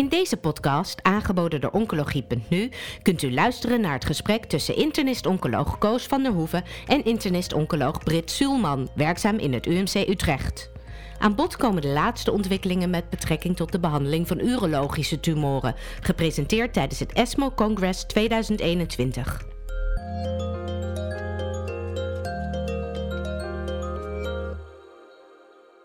In deze podcast, aangeboden door Oncologie.nu, kunt u luisteren naar het gesprek tussen internist-oncoloog Koos van der Hoeven en internist-oncoloog Brit Suulman, werkzaam in het UMC Utrecht. Aan bod komen de laatste ontwikkelingen met betrekking tot de behandeling van urologische tumoren, gepresenteerd tijdens het ESMO Congress 2021.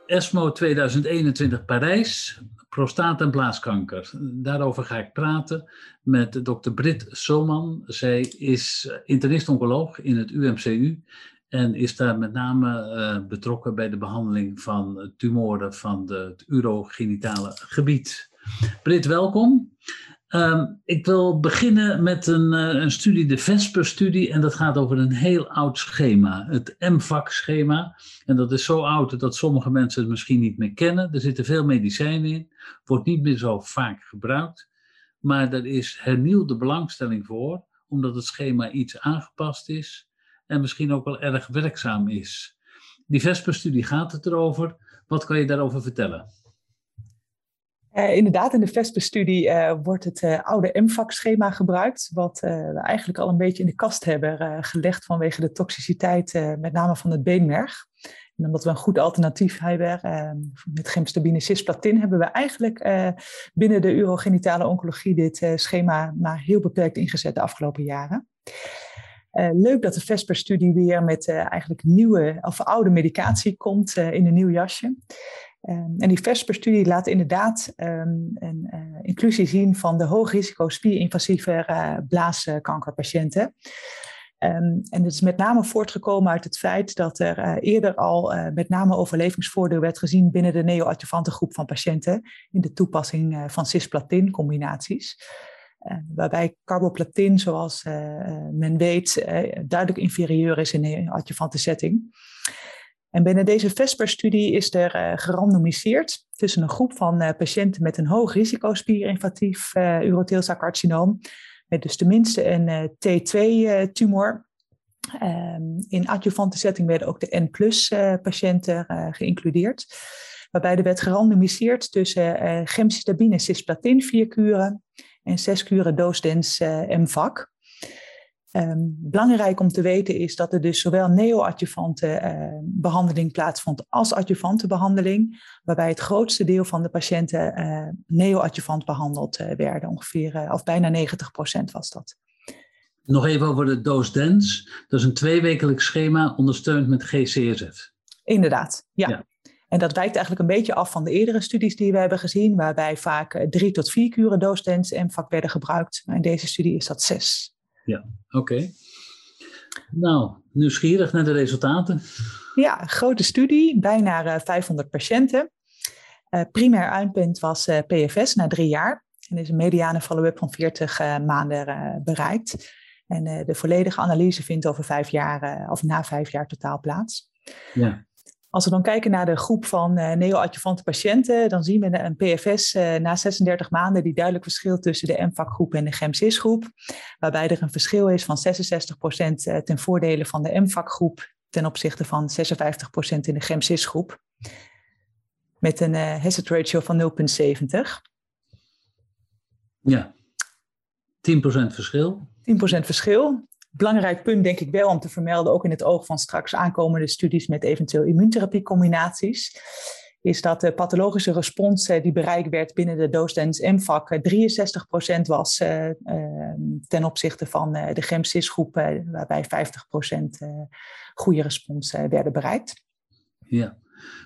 ESMO 2021 Parijs, prostaat- en blaaskanker. Daarover ga ik praten met dokter Brit Solman. Zij is internist-oncoloog in het UMCU en is daar met name uh, betrokken bij de behandeling van tumoren van het urogenitale gebied. Brit, welkom. Um, ik wil beginnen met een, uh, een studie, de Vesper-studie, en dat gaat over een heel oud schema, het MVAC-schema. En dat is zo oud dat sommige mensen het misschien niet meer kennen. Er zitten veel medicijnen in, wordt niet meer zo vaak gebruikt, maar er is hernieuwde belangstelling voor, omdat het schema iets aangepast is en misschien ook wel erg werkzaam is. Die Vesper-studie gaat het erover. Wat kan je daarover vertellen? Uh, inderdaad, in de VESPE-studie uh, wordt het uh, oude MVAC-schema gebruikt, wat we eigenlijk al een beetje in de kast hebben gelegd vanwege de toxiciteit, met name van het beenmerg. En omdat we een goed alternatief hebben met gemstabine cisplatin, hebben we eigenlijk binnen de urogenitale oncologie dit schema maar heel beperkt ingezet de afgelopen jaren. leuk dat de VESPER-studie weer met eigenlijk nieuwe of oude medicatie komt in een nieuw jasje. Um, en die VESPER-studie laat inderdaad um, een uh, inclusie zien van de hoogrisico spierinvasieve uh, blaaskankerpatiënten. Um, en het is met name voortgekomen uit het feit dat er uh, eerder al met name overlevingsvoordeel werd gezien binnen de neoadjuvante groep van patiënten in de toepassing van cisplatin-combinaties. waarbij carboplatin, zoals men weet, duidelijk inferieur is in neoadjuvante setting. En binnen deze VESPER-studie is er uh, gerandomiseerd tussen een groep van uh, patiënten met een hoog risico spierinvasief uh, urotheelzakcarcinoom, met dus tenminste een T2-tumor. Um, in adjuvante setting werden ook de N-plus-patiënten geïncludeerd, waarbij er werd gerandomiseerd tussen gemcitabine cisplatin vier kuren en zes kuren doosdens MVAC. Um, belangrijk om te weten is dat er dus zowel neoadjuvante uh, behandeling plaatsvond als adjuvante behandeling, waarbij het grootste deel van de patiënten uh, neoadjuvant behandeld uh, werden, ongeveer, of bijna 90% was dat. Nog even over de dose-dens. Dat is een tweewekelijk schema ondersteund met GCSF. Inderdaad, ja. ja. En dat wijkt eigenlijk een beetje af van de eerdere studies die we hebben gezien, waarbij vaak drie tot vier kuren dose-dens en vak werden gebruikt. Maar in deze studie is dat zes. Ja, oké. Nou, nieuwsgierig naar de resultaten. Ja, grote studie, bijna 500 patiënten. Uh, primair eindpunt was uh, PFS na drie jaar. En is een mediane follow-up van 40 uh, maanden bereikt. En de volledige analyse vindt over vijf jaar, of na vijf jaar totaal plaats. Ja. Als we dan kijken naar de groep van uh, neoadjuvante patiënten, dan zien we een PFS uh, na 36 maanden die duidelijk verschilt tussen de MVAC-groep en de GEMCIS-groep. Waarbij er een verschil is van 66% ten voordele van de MVAC-groep ten opzichte van 56% in de GEMCIS-groep. Met een uh, hazard ratio van 0,70. Ja, 10% verschil. 10% verschil belangrijk punt denk ik wel om te vermelden, ook in het oog van straks aankomende studies met eventueel immuuntherapiecombinaties, is dat de pathologische respons die bereikt werd binnen de doosdens MVAC 63% was uh, uh, ten opzichte van uh, de GEMSIS-groep, waarbij 50% goede respons werden bereikt. Ja,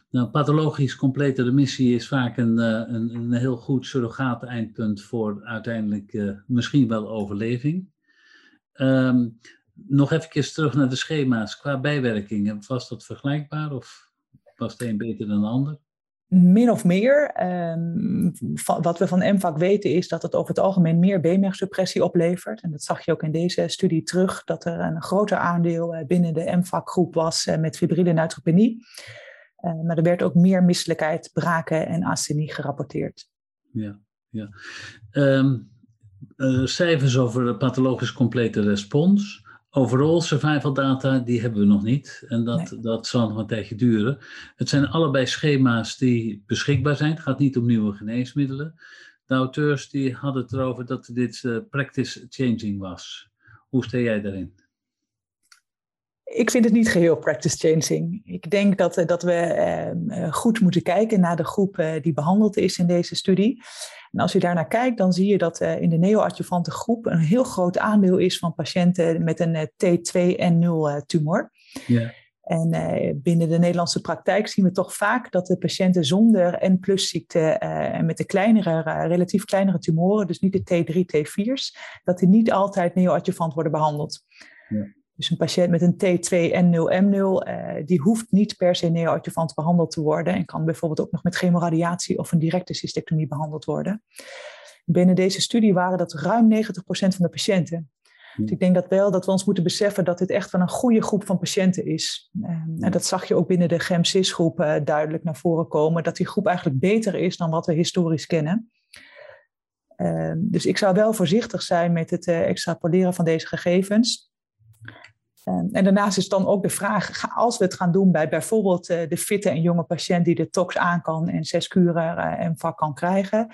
nou, pathologisch complete remissie is vaak een, een, een heel goed surrogaat eindpunt voor uiteindelijk misschien wel overleving. Um, nog even terug naar de schema's. Qua bijwerkingen, was dat vergelijkbaar of was de een beter dan de ander? Min of meer. Um, wat we van MVAC weten is dat het over het algemeen meer beenmergsuppressie oplevert. En dat zag je ook in deze studie terug, dat er een groter aandeel eh, binnen de MVAC-groep was eh, met fibrille neutropenie. Uh, maar er werd ook meer misselijkheid, braken en astenie gerapporteerd. Ja, ja. Um, uh, cijfers over de pathologisch complete respons. Overall survival data, die hebben we nog niet. En dat, dat zal nog een tijdje duren. Het zijn allebei schema's die beschikbaar zijn. Het gaat niet om nieuwe geneesmiddelen. De auteurs die hadden het erover dat dit uh, practice changing was. Hoe sta jij daarin? Ik vind het niet geheel practice changing. Ik denk dat, dat we uh, goed moeten kijken naar de groep uh, die behandeld is in deze studie. En als je daarnaar kijkt, dan zie je dat in de neoadjuvante groep een heel groot aandeel is van patiënten met een T2N0 tumor. Ja. En binnen de Nederlandse praktijk zien we toch vaak dat de patiënten zonder N-plus ziekte en met de kleinere, relatief kleinere tumoren, dus niet de T3, T4's, dat die niet altijd neoadjuvant worden behandeld. Ja. Dus een patiënt met een T2 N0M0, die hoeft niet per se neoadjuvant behandeld te worden en kan bijvoorbeeld ook nog met chemoradiatie of een directe cystectomie behandeld worden. Binnen deze studie waren dat ruim 90% van de patiënten. Dus ik denk dat wel dat we ons moeten beseffen dat dit echt wel een goede groep van patiënten is. Ehm, en dat zag je ook binnen de GEMSIS-groep uh, duidelijk naar voren komen, dat die groep eigenlijk beter is dan wat we historisch kennen. Uh, dus ik zou wel voorzichtig zijn met het uh, extrapoleren van deze gegevens. Ehm, en daarnaast is dan ook de vraag, als we het gaan doen bij bijvoorbeeld eh, de fitte en jonge patiënt die de tox aan kan en zes kuren en vak kan krijgen,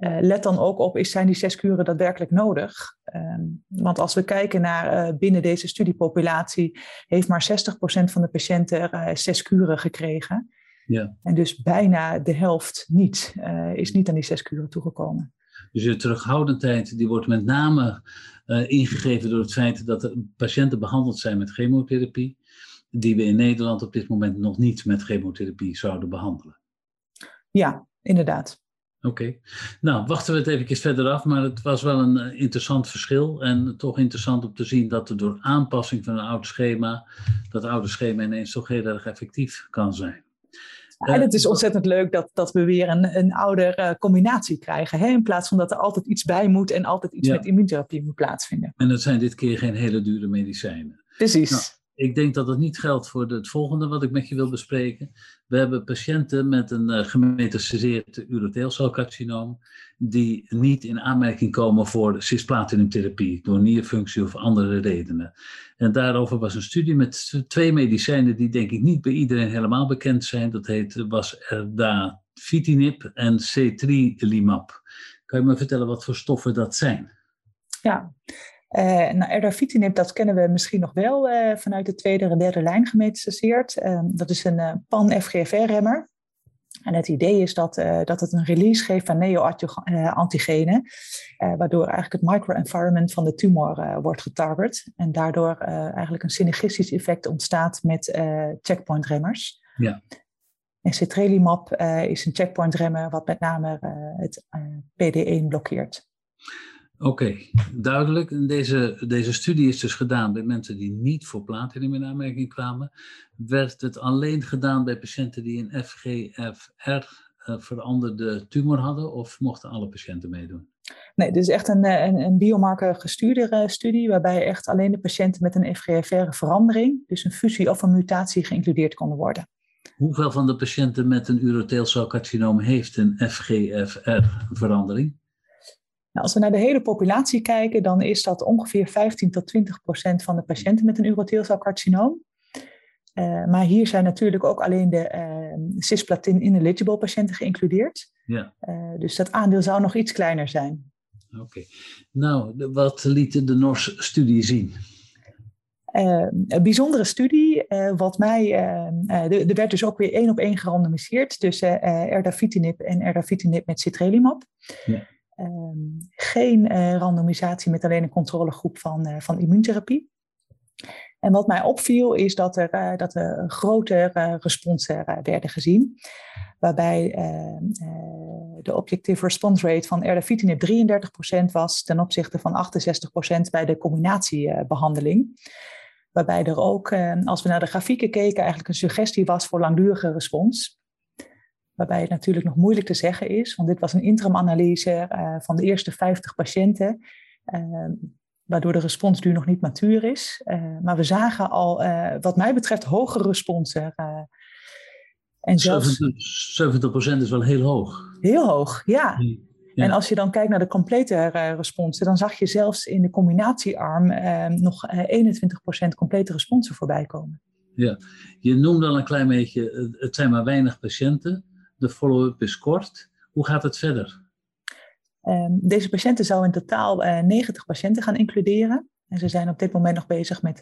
uh, let dan ook op, is, zijn die zes kuren daadwerkelijk nodig? Um, want als we kijken naar binnen deze studiepopulatie, heeft maar 60% van de patiënten zes kuren gekregen. Ja. En dus bijna de helft niet, is niet aan die zes kuren toegekomen. Dus de terughoudendheid die wordt met name ingegeven door het feit dat de patiënten behandeld zijn met chemotherapie, die we in Nederland op dit moment nog niet met chemotherapie zouden behandelen. Ja, inderdaad. Oké. Nou, wachten we het even verder af, maar het was wel een uh, interessant verschil. En toch interessant om te zien dat er door aanpassing van een oud schema, dat oude schema ineens toch heel erg effectief kan zijn. En het is ontzettend leuk dat, dat we weer een, een oude uh, combinatie krijgen. Hè? In plaats van dat er altijd iets bij moet en altijd iets ja. met immuuntherapie moet plaatsvinden. En dat zijn dit keer geen hele dure medicijnen. Precies. Nou, ik denk dat het niet geldt voor het volgende wat ik met je wil bespreken. We hebben patiënten met een uh, gemetastaseerd urotheelcelcarcinoom die niet in aanmerking komen voor cisplatinumtherapie door nierfunctie of andere redenen. En daarover was een studie met twee medicijnen die denk ik niet bij iedereen helemaal bekend zijn. Dat heet, was erdafitinib en C3-limab. Kan je me vertellen wat voor stoffen dat zijn? Ja, uh, nou, erdafitinib, dat kennen we misschien nog wel uh, vanuit de tweede en derde lijn gemetastaseerd. Uh, dat is een uh, pan-FGFR-remmer. En het idee is dat, dat het een release geeft van neo-antigenen, waardoor eigenlijk het microenvironment van de tumor wordt getarget. En daardoor eigenlijk een synergistisch effect ontstaat met checkpoint-remmers. Ja. En cetrelimab is een checkpoint-remmer wat met name het PD1 blokkeert. Oké, duidelijk. Deze, deze studie is dus gedaan bij mensen die niet voor platinum in aanmerking kwamen. Werd het alleen gedaan bij patiënten die een FGFR uh, veranderde tumor hadden of mochten alle patiënten meedoen? Nee, dit is echt een, een, een biomarker gestuurde studie waarbij echt alleen de patiënten met een FGFR-verandering, dus een fusie of een mutatie, geïncludeerd konden worden. Hoeveel van de patiënten met een urotheelcelcarcinoom heeft een FGFR-verandering? Nou, als we naar de hele populatie kijken, dan is dat ongeveer 15 tot 20 procent van de patiënten met een urotheelcelcarcinoom. Uh, maar hier zijn natuurlijk ook alleen de uh, cisplatin ineligible patiënten geïncludeerd. Ja. Uh, dus dat aandeel zou nog iets kleiner zijn. Oké. Okay. Nou, wat liet de NORS-studie zien? een bijzondere studie, wat mij, er werd dus ook weer één op één gerandomiseerd tussen erdafitinib en erdafitinib met citralizumab. Ja. Um, geen uh, randomisatie met alleen een controlegroep van, uh, van immuuntherapie. En wat mij opviel is dat er, uh, dat er grote responsen werden gezien. Waarbij ehm, de objective response rate van erdafitinib 33% was ten opzichte van 68% bij de combinatiebehandeling. Waarbij er ook, ehm, als we naar de grafieken keken, eigenlijk een suggestie was voor langdurige respons. Waarbij het natuurlijk nog moeilijk te zeggen is, want dit was een interimanalyse uh, van de eerste 50 patiënten, uh, waardoor de responsduur nog niet matuur is. Uh, maar we zagen al, wat mij betreft, hogere responsen. en zelfs, 70%, is wel heel hoog. Heel hoog, ja. ja. En als je dan kijkt naar de complete responsen, dan zag je zelfs in de combinatiearm nog 21% complete responsen voorbij komen. Ja, je noemde al een klein beetje, het zijn maar weinig patiënten de follow-up is kort. Hoe gaat het verder? Ehm, deze patiënten zou in totaal 90 patiënten gaan includeren. En ze zijn op dit moment nog bezig met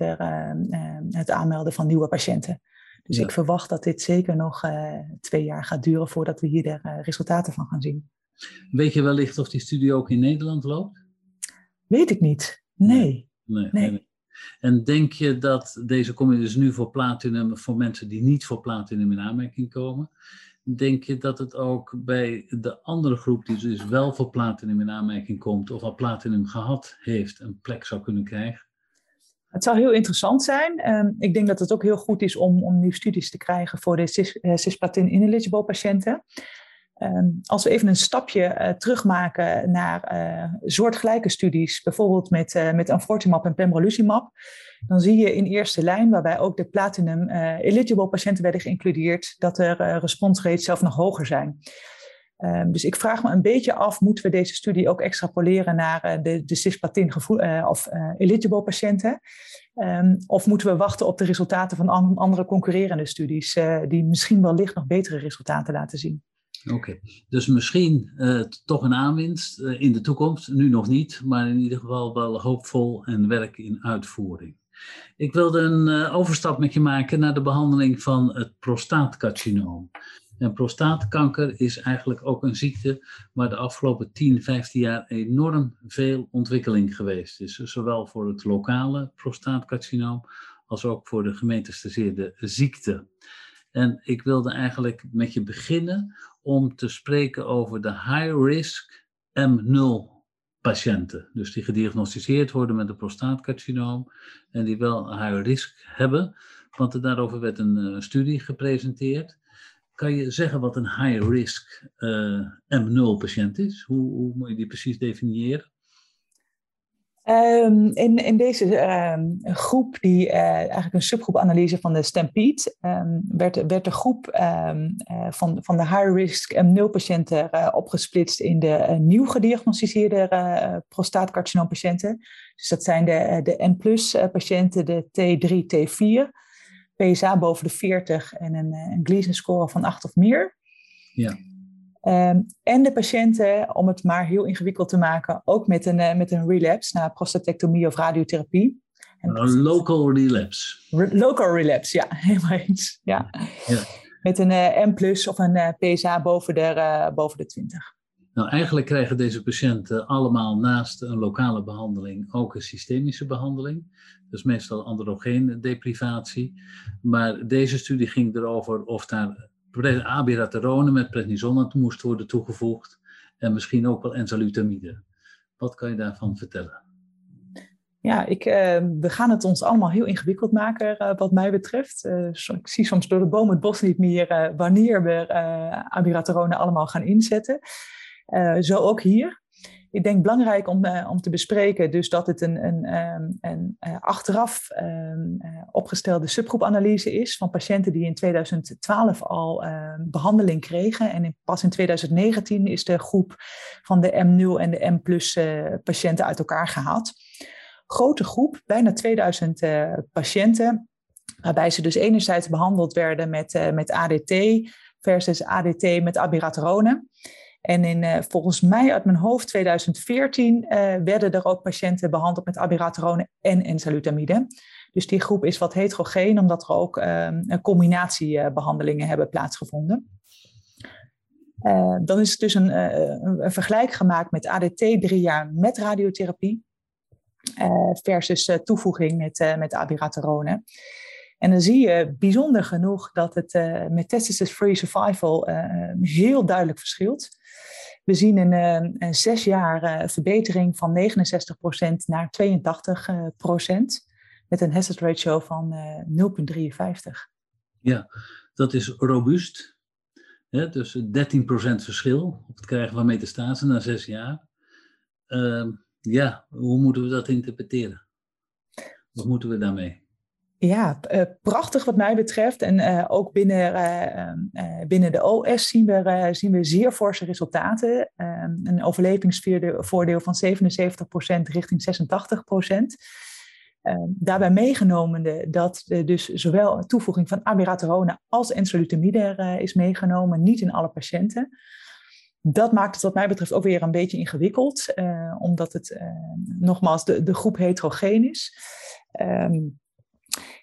het aanmelden van nieuwe patiënten. Dus ik verwacht dat dit zeker nog twee jaar gaat duren voordat we hier de resultaten van gaan zien. Weet je wellicht of die studie ook in Nederland loopt? Weet ik niet. Nee. Nee. nee, En denk je dat deze kom dus nu voor platinum, voor mensen die niet voor platinum in aanmerking komen, denk je dat het ook bij de andere groep die dus wel voor platinum in aanmerking komt of al platinum gehad heeft, een plek zou kunnen krijgen? Het zou heel interessant zijn. Ehm, ik denk dat het ook heel goed is om, om nu studies te krijgen voor de uh, cisplatin-ineligible patiënten. Ehm, als we even een stapje uh, terugmaken naar uh, soortgelijke studies, bijvoorbeeld met, uh, met Anfortimab en Pembrolizumab, dan zie je in eerste lijn, waarbij ook de platinum-eligible patiënten werden geïncludeerd, dat er responsrates zelf nog hoger zijn. Um, dus ik vraag me een beetje af, moeten we deze studie ook extrapoleren naar de, de cisplatin of eligible patiënten? Um, of moeten we wachten op de resultaten van andere concurrerende studies, die misschien wellicht nog betere resultaten laten zien? Oké, dus misschien uh, toch een aanwinst uh, in de toekomst, nu nog niet, maar in ieder geval wel hoopvol en werk in uitvoering. Ik wilde een uh, overstap met je maken naar de behandeling van het prostaatcarcinoom. En prostaatkanker is eigenlijk ook een ziekte waar de afgelopen 10, 15 jaar enorm veel ontwikkeling geweest is. Zowel voor het lokale prostaatcarcinoom als ook voor de gemeentestaseerde ziekte. En ik wilde eigenlijk met je beginnen om te spreken over de high-risk M0 patiënten. Dus die gediagnosticeerd worden met een prostaatcarcinoom en die wel high risk hebben. Want er daarover werd een uh, studie gepresenteerd. Kan je zeggen wat een high risk uh, M0 patiënt is? Hoe, hoe moet je die precies definiëren? Um, in, in deze um, groep, die uh, eigenlijk een subgroepanalyse van de Stampede, um, werd, werd de groep uh, van, van de high-risk M0-patiënten uh, opgesplitst in de nieuw gediagnosticeerde prostaatcarcinoompatiënten. Dus dat zijn de, de N-plus-patiënten, de T3, T4, PSA boven de 40 en een, een Gleason-score van 8 of meer. Ja. Um, en de patiënten, om het maar heel ingewikkeld te maken, ook met een, uh, met een relapse na prostatectomie of radiotherapie. En een local relapse. Re local relapse, ja, helemaal eens. Ja. ja. Met een uh, M plus of een uh, PSA boven de, boven de 20. Nou, eigenlijk krijgen deze patiënten allemaal naast een lokale behandeling ook een systemische behandeling. Dus meestal androgeen deprivatie. Maar deze studie ging erover of daar abiraterone met prednison moest worden toegevoegd. En misschien ook wel enzalutamide. Wat kan je daarvan vertellen? Ja, ik, uh, we gaan het ons allemaal heel ingewikkeld maken, uh, wat mij betreft. Uh, ik zie soms door de boom het bos niet meer wanneer we abiraterone allemaal gaan inzetten. zo ook hier ik denk belangrijk om, uh, om te bespreken, dus dat het een, een, ehm, uh, achteraf uh, opgestelde subgroepanalyse is van patiënten die in 2012 al ehm, behandeling kregen. En in, pas in 2019 is de groep van de M0 en de M plus patiënten uit elkaar gehaald. Grote groep, bijna 2000 patiënten, waarbij ze dus enerzijds behandeld werden met, met ADT versus ADT met abiraterone. En in, uh, volgens mij uit mijn hoofd 2014 uh, werden er ook patiënten behandeld met abiraterone en enzalutamide. Dus die groep is wat heterogeen, omdat er ook uh, combinatiebehandelingen hebben plaatsgevonden. Dan is het dus een, vergelijk gemaakt met ADT drie jaar met radiotherapie versus toevoeging met, met abiraterone. En dan zie je bijzonder genoeg dat het uh, metastasis-free survival uh, heel duidelijk verschilt. We zien een, eh, een zes jaar verbetering van 69% naar 82% met een hazard ratio van 0,53. Ja, dat is robuust. Hè? Dus 13% verschil op het krijgen van metastase na zes jaar. Uh, ja, hoe moeten we dat interpreteren? Wat moeten we daarmee? Ja, uh, prachtig wat mij betreft. En uh, ook binnen, uh, binnen de OS zien we, zien we zeer forse resultaten. Ehm, een overlevingsvoordeel van 77% richting 86%. Ehm, daarbij meegenomen dat dus zowel toevoeging van abiraterone als enzalutamide is meegenomen, niet in alle patiënten. dat maakt het wat mij betreft ook weer een beetje ingewikkeld, omdat het nogmaals de, de groep heterogeen is. Ehm,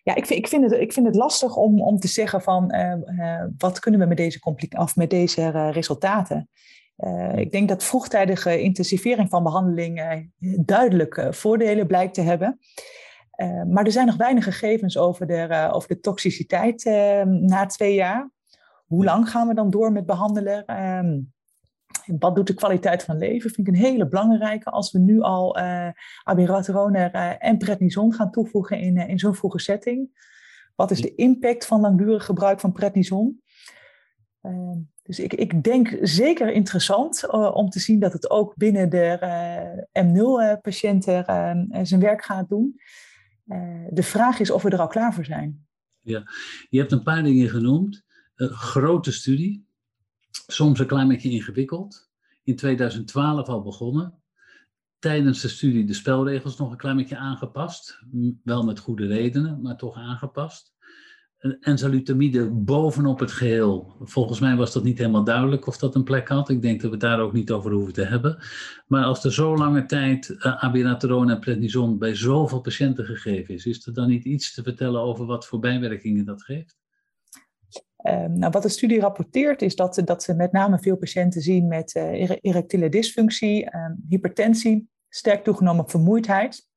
ja, ik vind, ik, vind het, ik vind het lastig om, om te zeggen van wat kunnen we met deze, of met deze resultaten. Uh, ik denk dat vroegtijdige intensivering van behandeling uh, duidelijk voordelen blijkt te hebben. Maar er zijn nog weinig gegevens over de, over de toxiciteit na twee jaar. Hoe lang gaan we dan door met behandelen? Wat doet de kwaliteit van leven? Vind ik een hele belangrijke als we nu al abiraterone en prednison gaan toevoegen in, in zo'n vroege setting. Wat is de impact van langdurig gebruik van prednison? Ehm, dus ik, ik denk zeker interessant uh, om te zien dat het ook binnen de uh, M0-patiënten uh, zijn werk gaat doen. de vraag is of we er al klaar voor zijn. Ja, je hebt een paar dingen genoemd. grote studie, soms een klein beetje ingewikkeld. In 2012 al begonnen. Tijdens de studie de spelregels nog een klein beetje aangepast. Wel met goede redenen, maar toch aangepast enzalutamide bovenop het geheel. Volgens mij was dat niet helemaal duidelijk of dat een plek had. Ik denk dat we het daar ook niet over hoeven te hebben. Maar als er zo lange tijd uh, abiraterone en prednison bij zoveel patiënten gegeven is, is er dan niet iets te vertellen over wat voor bijwerkingen dat geeft? Uh, nou, wat de studie rapporteert is dat, dat ze met name veel patiënten zien met uh, erectiele dysfunctie, ehm, hypertensie, sterk toegenomen vermoeidheid.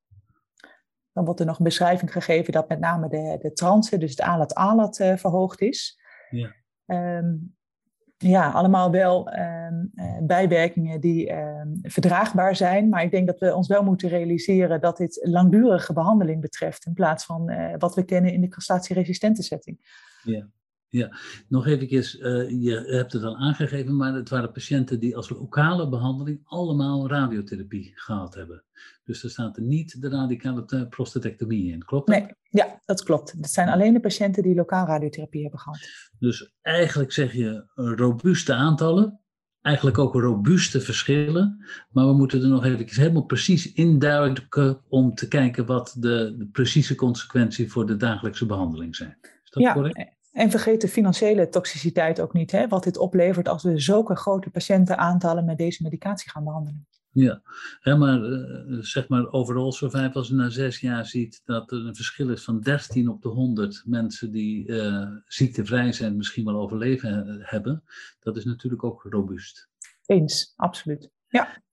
Dan wordt er nog een beschrijving gegeven dat met name de, de transen, dus het ALAT-ALAT, uh, verhoogd is. Ja. Um, ja, allemaal wel bijwerkingen die verdraagbaar zijn. Maar ik denk dat we ons wel moeten realiseren dat dit langdurige behandeling betreft. In plaats van wat we kennen in de castatieresistente setting. Ja. Ja, nog even, uh, je hebt het al aangegeven, maar het waren patiënten die als lokale behandeling allemaal radiotherapie gehad hebben. Dus er staat er niet de radicale prostatectomie in, klopt dat? Nee, ja, dat klopt. Het zijn alleen de patiënten die lokaal radiotherapie hebben gehad. Dus eigenlijk zeg je robuuste aantallen, eigenlijk ook robuuste verschillen, maar we moeten er nog even helemaal precies induiken om te kijken wat de, de precieze consequenties voor de dagelijkse behandeling zijn. Is dat ja, correct? En vergeet de financiële toxiciteit ook niet, hè? wat dit oplevert als we zulke grote patiëntenaantallen met deze medicatie gaan behandelen. Ja, maar uh, zeg maar overall survival, als je na zes jaar ziet dat er een verschil is van 13 op de 100 mensen die uh, ziektevrij zijn, misschien wel overleven eh, hebben, dat is natuurlijk ook robuust. Eens, absoluut. Ja.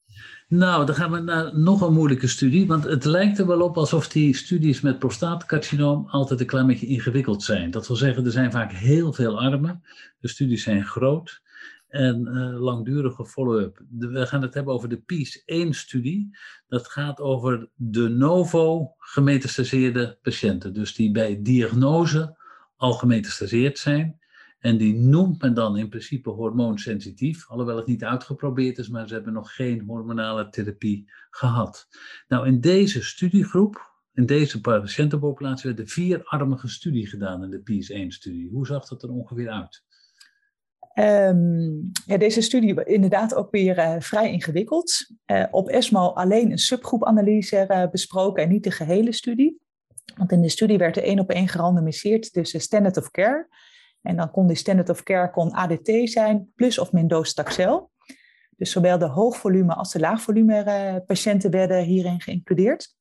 Nou, dan gaan we naar nog een moeilijke studie. Want het lijkt er wel op alsof die studies met prostaatcarcinoom altijd een klein beetje ingewikkeld zijn. Dat wil zeggen, er zijn vaak heel veel armen. De studies zijn groot en uh, langdurige follow-up. We gaan het hebben over de PIS-1-studie. Dat gaat over de novo gemetastaseerde patiënten. Dus die bij diagnose al gemetastaseerd zijn. En die noemt men dan in principe hormoonsensitief, alhoewel het niet uitgeprobeerd is, maar ze hebben nog geen hormonale therapie gehad. Nou, in deze studiegroep, in deze patiëntenpopulatie, werd de vierarmige studie gedaan in de PIS-1-studie. Hoe zag dat er ongeveer uit? Um, ja, deze studie inderdaad ook weer uh, vrij ingewikkeld. Uh, op ESMO alleen een subgroepanalyse uh, besproken en niet de gehele studie. Want in de studie werd er één op één gerandomiseerd tussen standard of care en dan kon die standard of care kon ADT zijn, plus of min docetaxel. Dus zowel de hoogvolume als de laagvolume uh, patiënten werden hierin geïncludeerd.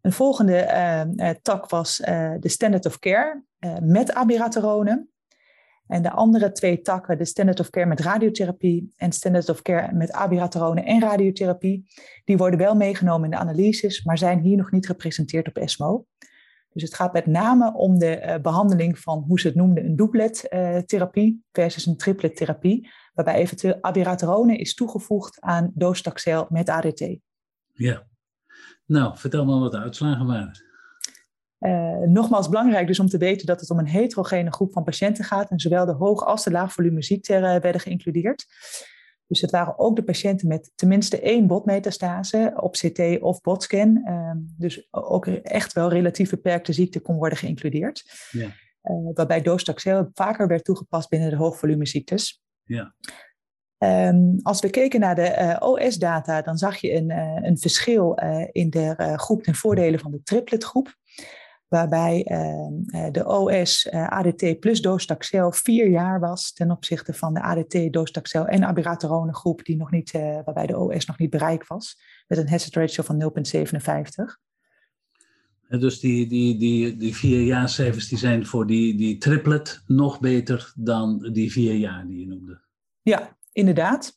Een volgende uh, uh, tak was de standard of care met abiraterone. En de andere twee takken, de standard of care met radiotherapie en standard of care met abiraterone en radiotherapie, die worden wel meegenomen in de analyses, maar zijn hier nog niet gepresenteerd op ESMO. Dus het gaat met name om de uh, behandeling van, hoe ze het noemden, een doublet-therapie uh, versus een triplet-therapie, waarbij eventueel abiraterone is toegevoegd aan docetaxel met ADT. Ja, nou, vertel maar wat de uitslagen waren. Uh, nogmaals belangrijk dus om te weten dat het om een heterogene groep van patiënten gaat en zowel de hoog- als de laagvolume ziekte werden geïncludeerd. Dus het waren ook de patiënten met tenminste één botmetastase op CT of botscan. Uh, dus ook echt wel relatief beperkte ziekte kon worden geïncludeerd. Ja. Uh, waarbij docetaxel vaker werd toegepast binnen de hoogvolumeziektes. Ja. Um, als we keken naar de uh, OS-data, dan zag je een, uh, een verschil uh, in de groep ten voordele van de tripletgroep. Waarbij ehm, de OS ADT plus docetaxel vier jaar was ten opzichte van de ADT, docetaxel en abiraterone groep die nog niet, waarbij de OS nog niet bereikt was, met een hazard ratio van 0,57. Dus die, die, die, die vier jaarcijfers die zijn voor die, die triplet nog beter dan die vier jaar die je noemde. Ja, inderdaad.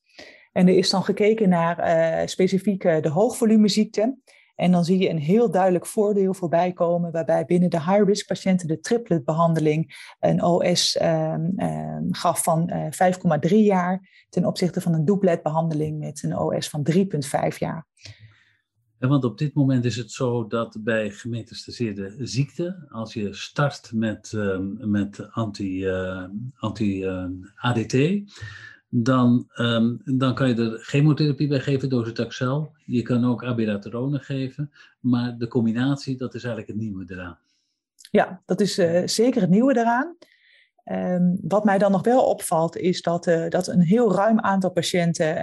En er is dan gekeken naar uh, specifiek de hoogvolumeziekte. En dan zie je een heel duidelijk voordeel voorbij komen, waarbij binnen de high-risk patiënten de tripletbehandeling een OS ehm, ehm, gaf van uh, eh, 5,3 jaar ten opzichte van een doubletbehandeling met een OS van 3,5 jaar. Ja, want op dit moment is het zo dat bij gemetastaseerde ziekte, als je start met, uh, met anti-ADT, uh, anti, dan, um, dan kan je er chemotherapie bij geven, docetaxel. Je kan ook abiraterone geven, maar de combinatie, dat is eigenlijk het nieuwe eraan. Ja, dat is uh, zeker het nieuwe eraan. Um, wat mij dan nog wel opvalt, is dat, uh, dat een heel ruim aantal patiënten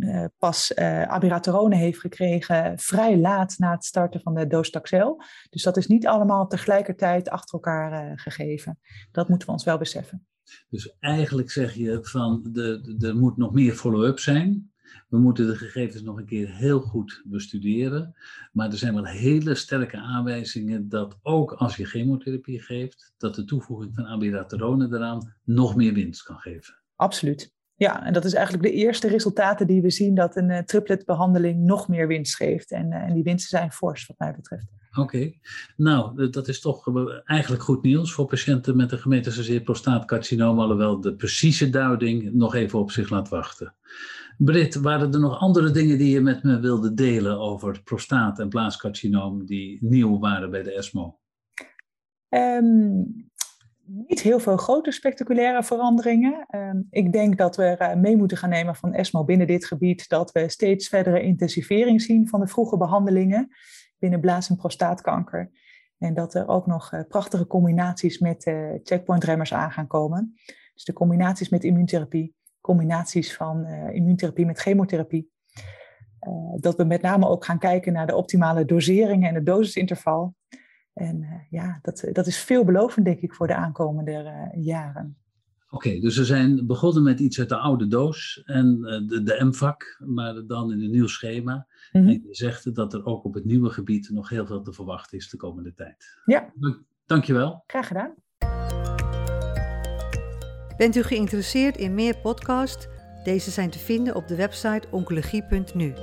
uh, pas abiraterone heeft gekregen vrij laat na het starten van de docetaxel. Dus dat is niet allemaal tegelijkertijd achter elkaar gegeven. Dat moeten we ons wel beseffen. Dus eigenlijk zeg je van de, de, er moet nog meer follow-up zijn. We moeten de gegevens nog een keer heel goed bestuderen. Maar er zijn wel hele sterke aanwijzingen dat ook als je chemotherapie geeft, dat de toevoeging van abiraterone eraan nog meer winst kan geven. Absoluut. Ja, en dat is eigenlijk de eerste resultaten die we zien dat een uh, tripletbehandeling nog meer winst geeft. En, uh, en die winsten zijn fors wat mij betreft. Oké, nou dat is toch eigenlijk goed nieuws voor patiënten met een gemetastaseerd prostaatcarcinoom, alhoewel de precieze duiding nog even op zich laat wachten. Brit, waren er nog andere dingen die je met me wilde delen over prostaat- en blaascarcinoom die nieuw waren bij de ESMO? Um, niet heel veel grote spectaculaire veranderingen. Um, ik denk dat we uh, mee moeten gaan nemen van ESMO binnen dit gebied dat we steeds verdere intensivering zien van de vroege behandelingen binnen blaas- en prostaatkanker. En dat er ook nog uh, prachtige combinaties met uh, checkpointremmers aan gaan komen. Dus de combinaties met immuuntherapie, combinaties van uh, immuuntherapie met chemotherapie. dat we met name ook gaan kijken naar de optimale doseringen en het dosisinterval. En ja, dat, dat is veelbelovend, denk ik, voor de aankomende jaren. Oké, dus we zijn begonnen met iets uit de oude doos en de, de MVAC, maar dan in een nieuw schema. Mm -hmm. En je zegt dat er ook op het nieuwe gebied nog heel veel te verwachten is de komende tijd. Ja. Dankjewel. Graag gedaan. Bent u geïnteresseerd in meer podcasts? Deze zijn te vinden op de website oncologie.nu.